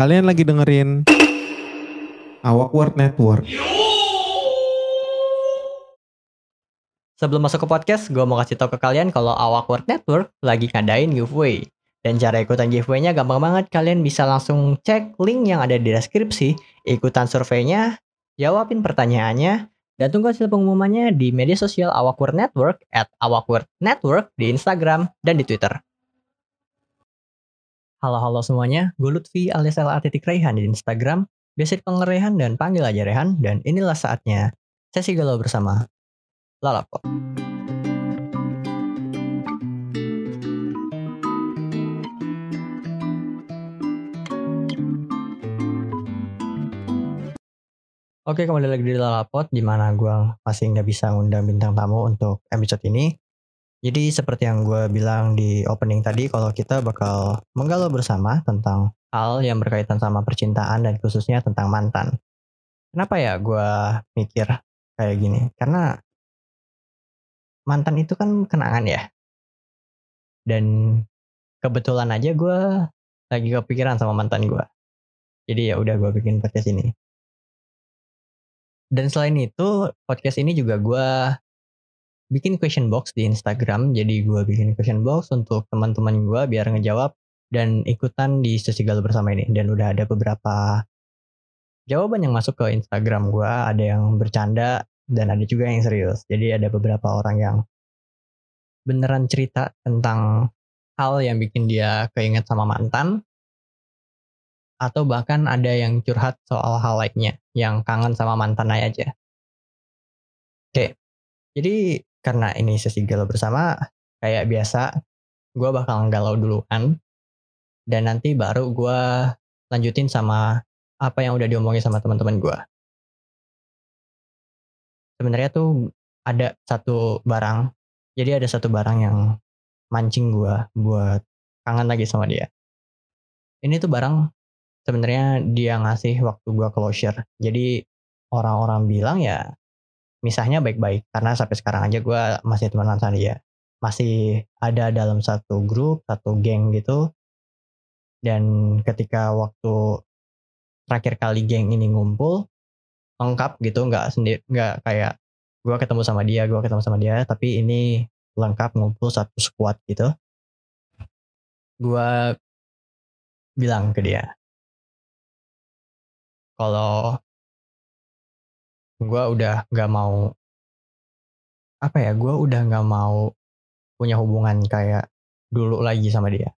Kalian lagi dengerin Awak Word Network. Sebelum masuk ke podcast, gue mau kasih tau ke kalian kalau Awak Word Network lagi ngadain giveaway. Dan cara ikutan giveaway-nya gampang banget. Kalian bisa langsung cek link yang ada di deskripsi, ikutan surveinya, jawabin pertanyaannya, dan tunggu hasil pengumumannya di media sosial Awak Word Network at Awak Word Network di Instagram dan di Twitter. Halo-halo semuanya, gue Lutfi alias LA Rehan di Instagram, biasa dipanggil dan panggil aja Rehan, dan inilah saatnya sesi galau bersama Lalapot. Oke, kembali lagi di Lalapot, di mana gue masih nggak bisa ngundang bintang tamu untuk episode ini. Jadi seperti yang gue bilang di opening tadi, kalau kita bakal menggalau bersama tentang hal yang berkaitan sama percintaan dan khususnya tentang mantan. Kenapa ya gue mikir kayak gini? Karena mantan itu kan kenangan ya. Dan kebetulan aja gue lagi kepikiran sama mantan gue. Jadi ya udah gue bikin podcast ini. Dan selain itu, podcast ini juga gue bikin question box di Instagram. Jadi gue bikin question box untuk teman-teman gue biar ngejawab dan ikutan di sesi galau bersama ini. Dan udah ada beberapa jawaban yang masuk ke Instagram gue. Ada yang bercanda dan ada juga yang serius. Jadi ada beberapa orang yang beneran cerita tentang hal yang bikin dia keinget sama mantan. Atau bahkan ada yang curhat soal hal lainnya yang kangen sama mantan aja. Oke, jadi karena ini sesi galau bersama, kayak biasa, gue bakal galau duluan. Dan nanti baru gue lanjutin sama apa yang udah diomongin sama teman-teman gue. Sebenarnya tuh ada satu barang, jadi ada satu barang yang mancing gue buat kangen lagi sama dia. Ini tuh barang sebenarnya dia ngasih waktu gue closure. Jadi orang-orang bilang ya misahnya baik-baik. Karena sampai sekarang aja gue masih temenan sama dia masih ada dalam satu grup satu geng gitu. Dan ketika waktu terakhir kali geng ini ngumpul lengkap gitu nggak sendiri nggak kayak gue ketemu sama dia gue ketemu sama dia tapi ini lengkap ngumpul satu squad gitu. Gue bilang ke dia kalau gue udah gak mau apa ya gue udah gak mau punya hubungan kayak dulu lagi sama dia.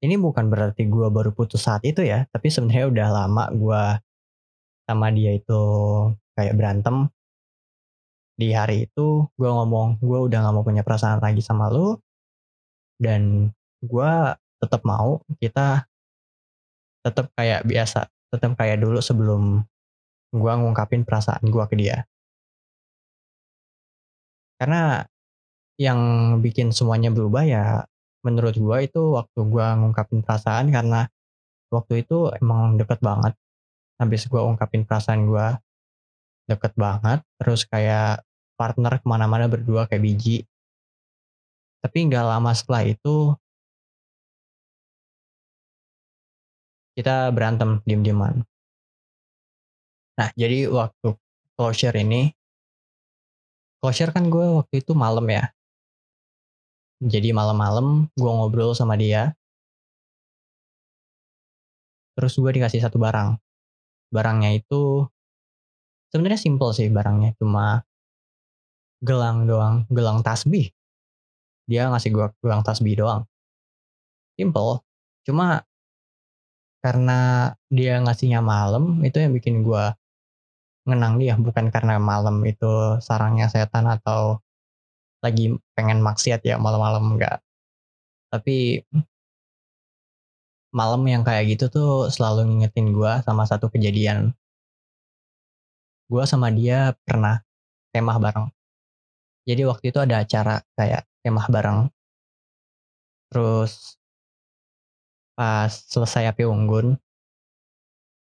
Ini bukan berarti gue baru putus saat itu ya tapi sebenarnya udah lama gue sama dia itu kayak berantem. Di hari itu gue ngomong gue udah gak mau punya perasaan lagi sama lu dan gue tetap mau kita tetap kayak biasa tetap kayak dulu sebelum gue ngungkapin perasaan gue ke dia. Karena yang bikin semuanya berubah ya menurut gue itu waktu gue ngungkapin perasaan karena waktu itu emang deket banget. Habis gue ungkapin perasaan gue deket banget. Terus kayak partner ke mana-mana berdua kayak biji. Tapi nggak lama setelah itu kita berantem diem-dieman. Nah, jadi waktu closure ini, closure kan gue waktu itu malam ya. Jadi malam-malam gue ngobrol sama dia. Terus gue dikasih satu barang. Barangnya itu sebenarnya simple sih barangnya, cuma gelang doang, gelang tasbih. Dia ngasih gue gelang tasbih doang. Simple, cuma karena dia ngasihnya malam itu yang bikin gue ngenang dia bukan karena malam itu sarangnya setan atau lagi pengen maksiat ya malam-malam enggak. Tapi malam yang kayak gitu tuh selalu ngingetin gue sama satu kejadian. Gue sama dia pernah temah bareng. Jadi waktu itu ada acara kayak temah bareng. Terus pas selesai api unggun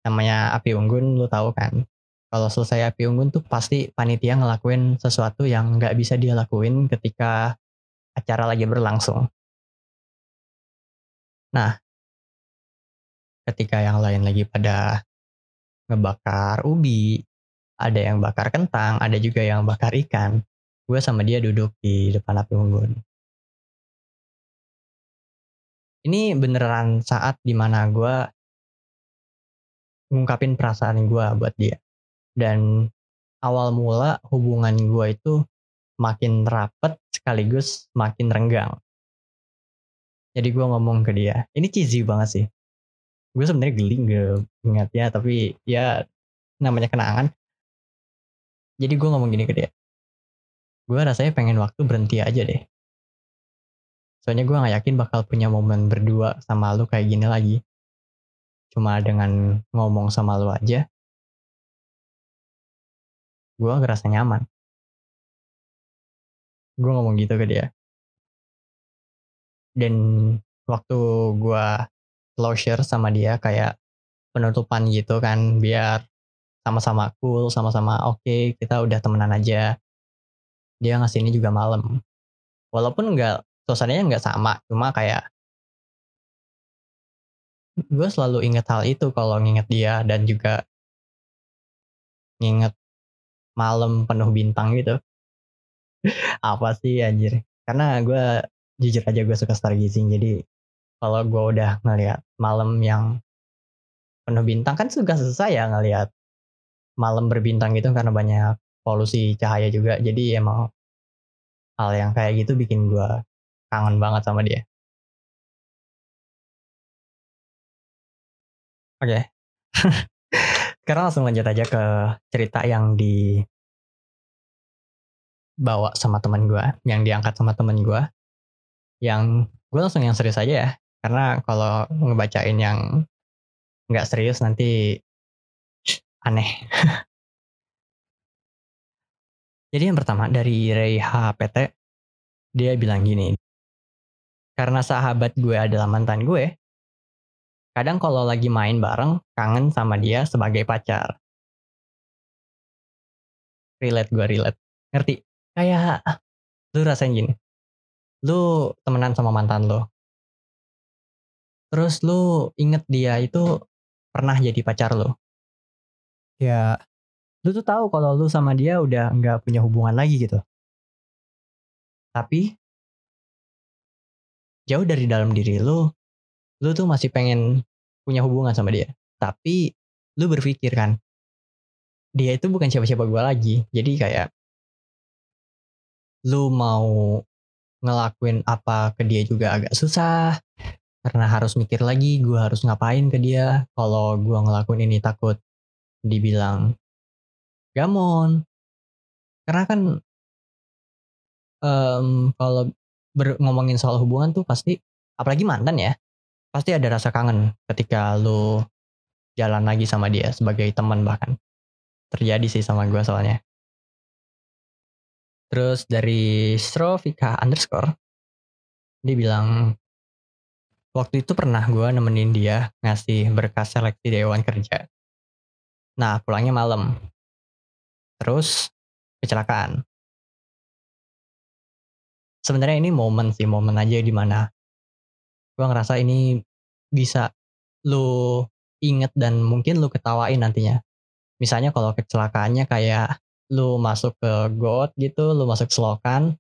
namanya api unggun lu tahu kan kalau selesai api unggun tuh pasti panitia ngelakuin sesuatu yang nggak bisa dia lakuin ketika acara lagi berlangsung. Nah, ketika yang lain lagi pada ngebakar ubi, ada yang bakar kentang, ada juga yang bakar ikan. Gue sama dia duduk di depan api unggun. Ini beneran saat di mana gue ngungkapin perasaan gue buat dia. Dan awal mula hubungan gue itu makin rapet sekaligus makin renggang. Jadi gue ngomong ke dia, ini cheesy banget sih. Gue sebenarnya geli gak ingatnya, tapi ya namanya kenangan. Jadi gue ngomong gini ke dia, gue rasanya pengen waktu berhenti aja deh. Soalnya gue gak yakin bakal punya momen berdua sama lu kayak gini lagi. Cuma dengan ngomong sama lu aja, gue ngerasa nyaman. Gue ngomong gitu ke dia. Dan waktu gue closure sama dia kayak penutupan gitu kan biar sama-sama cool, sama-sama oke, okay, kita udah temenan aja. Dia ngasih ini juga malam. Walaupun enggak suasananya nggak sama cuma kayak gue selalu inget hal itu kalau nginget dia dan juga nginget malam penuh bintang gitu apa sih anjir karena gue jujur aja gue suka stargazing jadi kalau gue udah ngeliat malam yang penuh bintang kan suka selesai ya ngeliat malam berbintang gitu karena banyak polusi cahaya juga jadi emang hal yang kayak gitu bikin gue kangen banget sama dia. Oke. Okay. Sekarang langsung lanjut aja ke cerita yang di bawa sama teman gue, yang diangkat sama teman gue. Yang gue langsung yang serius aja ya, karena kalau ngebacain yang nggak serius nanti aneh. Jadi yang pertama dari Ray HPT, dia bilang gini, karena sahabat gue adalah mantan gue, kadang kalau lagi main bareng, kangen sama dia sebagai pacar. Relate gue, relate. Ngerti? Kayak, lu rasain gini. Lu temenan sama mantan lo. Terus lu inget dia itu pernah jadi pacar lo. Ya, lu tuh tahu kalau lu sama dia udah nggak punya hubungan lagi gitu. Tapi jauh dari dalam diri lu, lu tuh masih pengen punya hubungan sama dia. Tapi lu berpikir kan, dia itu bukan siapa-siapa gue lagi. Jadi kayak lu mau ngelakuin apa ke dia juga agak susah karena harus mikir lagi gue harus ngapain ke dia kalau gue ngelakuin ini takut dibilang gamon karena kan um, kalau ngomongin soal hubungan tuh pasti apalagi mantan ya pasti ada rasa kangen ketika lu jalan lagi sama dia sebagai teman bahkan. Terjadi sih sama gue soalnya. Terus dari Strovika underscore dia bilang waktu itu pernah gue nemenin dia ngasih berkas seleksi dewan kerja. Nah pulangnya malam. Terus kecelakaan. Sebenarnya ini momen sih momen aja di mana gue ngerasa ini bisa lu inget dan mungkin lu ketawain nantinya. Misalnya kalau kecelakaannya kayak lu masuk ke got gitu lu masuk selokan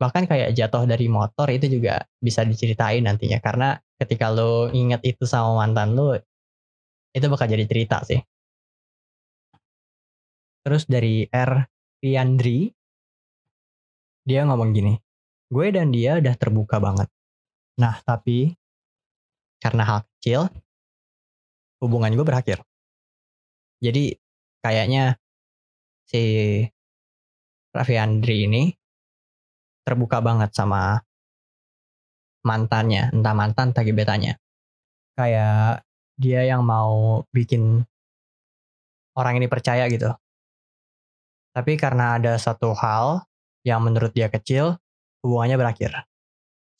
bahkan kayak jatuh dari motor itu juga bisa diceritain nantinya. Karena ketika lu inget itu sama mantan lu itu bakal jadi cerita sih. Terus dari R. Riandri dia ngomong gini, gue dan dia udah terbuka banget. Nah, tapi karena hal kecil, hubungan gue berakhir. Jadi kayaknya si Raffi Andri ini terbuka banget sama mantannya, entah mantan entah gebetannya. Kayak dia yang mau bikin orang ini percaya gitu. Tapi karena ada satu hal yang menurut dia kecil, hubungannya berakhir.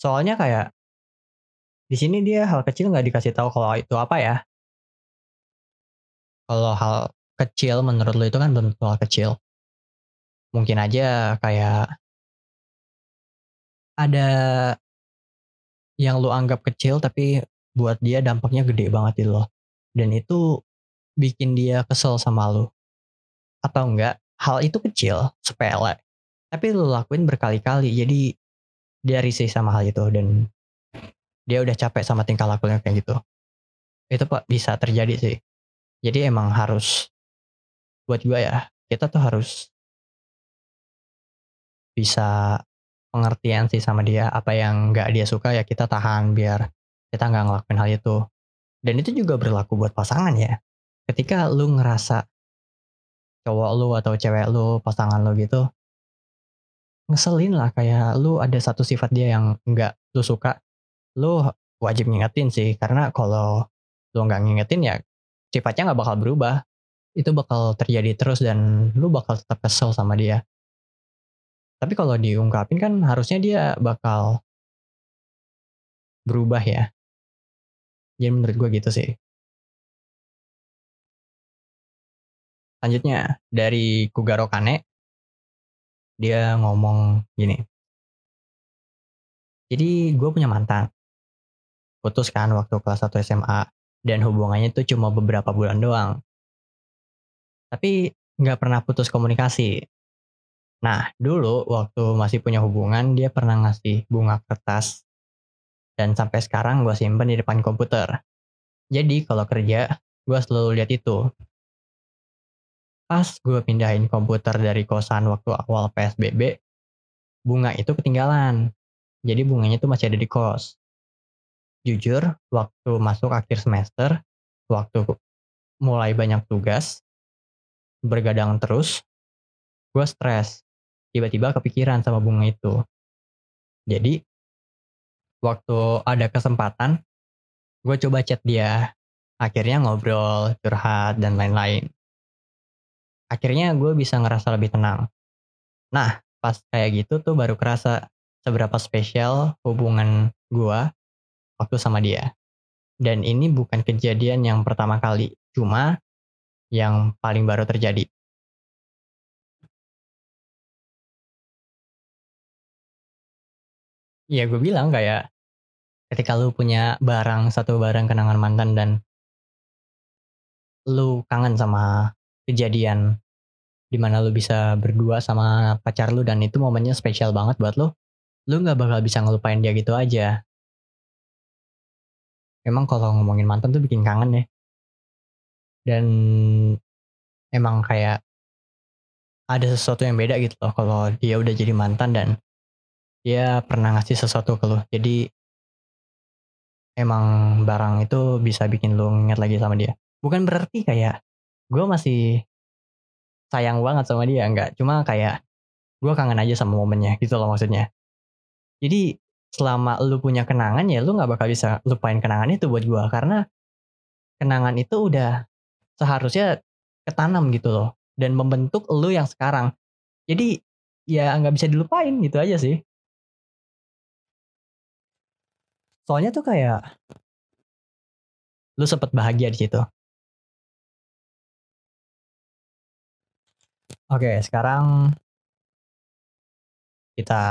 Soalnya kayak di sini dia hal kecil nggak dikasih tahu kalau itu apa ya. Kalau hal kecil menurut lo itu kan belum hal kecil. Mungkin aja kayak ada yang lo anggap kecil tapi buat dia dampaknya gede banget gitu loh. Dan itu bikin dia kesel sama lu. Atau enggak, hal itu kecil, sepele. Tapi lu lakuin berkali-kali. Jadi dia risih sama hal itu dan dia udah capek sama tingkah lakunya kayak gitu. Itu Pak bisa terjadi sih. Jadi emang harus buat gue ya, kita tuh harus bisa pengertian sih sama dia apa yang nggak dia suka ya kita tahan biar kita nggak ngelakuin hal itu dan itu juga berlaku buat pasangan ya ketika lu ngerasa cowok lu atau cewek lu pasangan lu gitu ngeselin lah kayak lu ada satu sifat dia yang nggak lu suka lu wajib ngingetin sih karena kalau lu nggak ngingetin ya sifatnya nggak bakal berubah itu bakal terjadi terus dan lu bakal tetap kesel sama dia tapi kalau diungkapin kan harusnya dia bakal berubah ya. Jadi menurut gue gitu sih. Selanjutnya dari Kugaro Kane dia ngomong gini. Jadi gue punya mantan. Putus kan waktu kelas 1 SMA dan hubungannya itu cuma beberapa bulan doang. Tapi nggak pernah putus komunikasi Nah, dulu waktu masih punya hubungan, dia pernah ngasih bunga kertas. Dan sampai sekarang gue simpen di depan komputer. Jadi kalau kerja, gue selalu lihat itu. Pas gue pindahin komputer dari kosan waktu awal PSBB, bunga itu ketinggalan. Jadi bunganya itu masih ada di kos. Jujur, waktu masuk akhir semester, waktu mulai banyak tugas, bergadang terus, gue stres tiba-tiba kepikiran sama bunga itu. Jadi waktu ada kesempatan, gue coba chat dia. Akhirnya ngobrol, curhat, dan lain-lain. Akhirnya gue bisa ngerasa lebih tenang. Nah, pas kayak gitu tuh baru kerasa seberapa spesial hubungan gue waktu sama dia. Dan ini bukan kejadian yang pertama kali, cuma yang paling baru terjadi. Iya gue bilang kayak ketika lu punya barang satu barang kenangan mantan dan lu kangen sama kejadian di mana lu bisa berdua sama pacar lu dan itu momennya spesial banget buat lu, lu nggak bakal bisa ngelupain dia gitu aja. Memang kalau ngomongin mantan tuh bikin kangen ya. Dan emang kayak ada sesuatu yang beda gitu loh kalau dia udah jadi mantan dan dia pernah ngasih sesuatu ke lu. Jadi emang barang itu bisa bikin lu inget lagi sama dia. Bukan berarti kayak gue masih sayang banget sama dia, enggak. Cuma kayak gue kangen aja sama momennya gitu loh maksudnya. Jadi selama lu punya kenangan ya lu nggak bakal bisa lupain kenangan itu buat gue karena kenangan itu udah seharusnya ketanam gitu loh dan membentuk lu yang sekarang. Jadi ya nggak bisa dilupain gitu aja sih. Soalnya tuh kayak lu sempet bahagia di situ. Oke, sekarang kita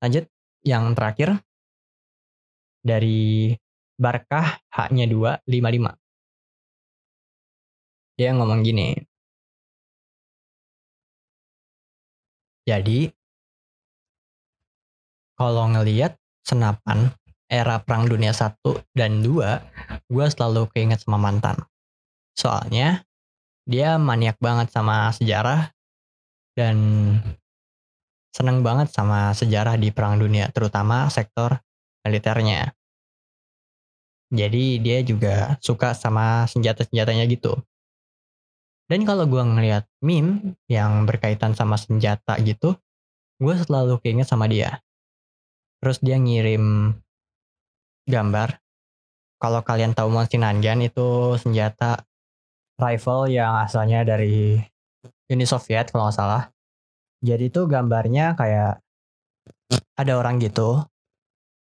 lanjut yang terakhir dari Barkah haknya 255. Dia ngomong gini. Jadi kalau ngelihat senapan era Perang Dunia 1 dan 2, gue selalu keinget sama mantan. Soalnya dia maniak banget sama sejarah dan seneng banget sama sejarah di Perang Dunia, terutama sektor militernya. Jadi dia juga suka sama senjata-senjatanya gitu. Dan kalau gue ngeliat meme yang berkaitan sama senjata gitu, gue selalu keinget sama dia. Terus dia ngirim gambar. Kalau kalian tahu Nangan itu senjata rifle yang asalnya dari Uni Soviet kalau nggak salah. Jadi itu gambarnya kayak ada orang gitu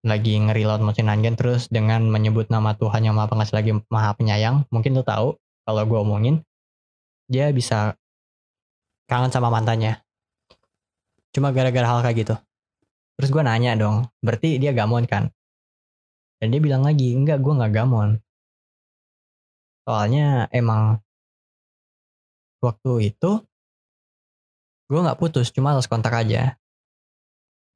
lagi ngereload Nangan terus dengan menyebut nama Tuhan yang maha pengasih lagi maha penyayang. Mungkin lo tahu kalau gue omongin dia bisa kangen sama mantannya. Cuma gara-gara hal kayak gitu. Terus gue nanya dong, berarti dia gamon kan? dan dia bilang lagi enggak gue nggak gamon soalnya emang waktu itu gue nggak putus cuma harus kontak aja.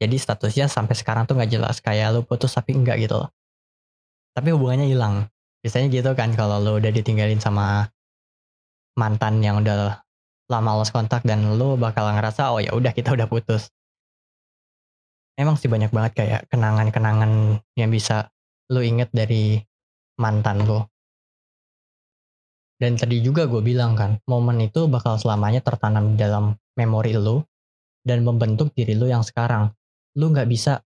Jadi statusnya sampai sekarang tuh nggak jelas kayak lu putus tapi enggak gitu loh. Tapi hubungannya hilang. Biasanya gitu kan kalau lu udah ditinggalin sama mantan yang udah lama lost kontak dan lu bakal ngerasa oh ya udah kita udah putus. Emang sih banyak banget kayak kenangan-kenangan yang bisa lu inget dari mantan lu. Dan tadi juga gue bilang kan, momen itu bakal selamanya tertanam di dalam memori lu dan membentuk diri lu yang sekarang. Lu nggak bisa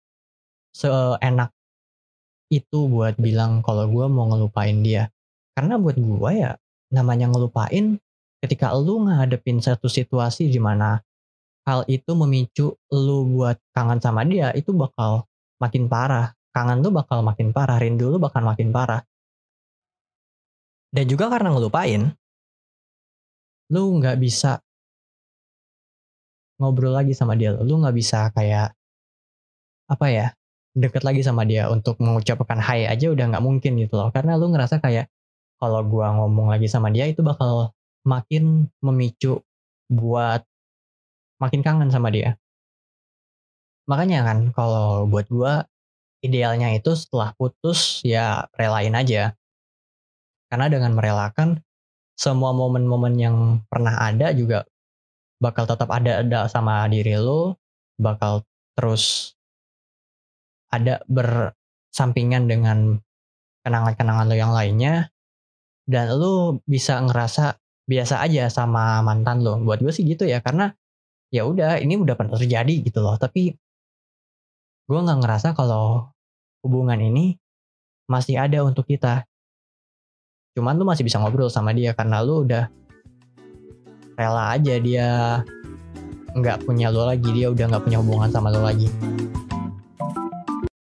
seenak itu buat bilang kalau gue mau ngelupain dia. Karena buat gue ya namanya ngelupain ketika lu ngadepin satu situasi di mana hal itu memicu lu buat kangen sama dia itu bakal makin parah kangen lu bakal makin parah rindu lu bakal makin parah dan juga karena ngelupain lu nggak bisa ngobrol lagi sama dia lu nggak bisa kayak apa ya deket lagi sama dia untuk mengucapkan hai aja udah nggak mungkin gitu loh karena lu ngerasa kayak kalau gua ngomong lagi sama dia itu bakal makin memicu buat makin kangen sama dia. Makanya kan kalau buat gue idealnya itu setelah putus ya relain aja. Karena dengan merelakan semua momen-momen yang pernah ada juga bakal tetap ada ada sama diri lo, bakal terus ada bersampingan dengan kenangan-kenangan lo yang lainnya dan lo bisa ngerasa biasa aja sama mantan lo. Buat gue sih gitu ya karena ya udah ini udah pernah terjadi gitu loh tapi gue nggak ngerasa kalau hubungan ini masih ada untuk kita cuman lu masih bisa ngobrol sama dia karena lu udah rela aja dia nggak punya lo lagi dia udah nggak punya hubungan sama lo lagi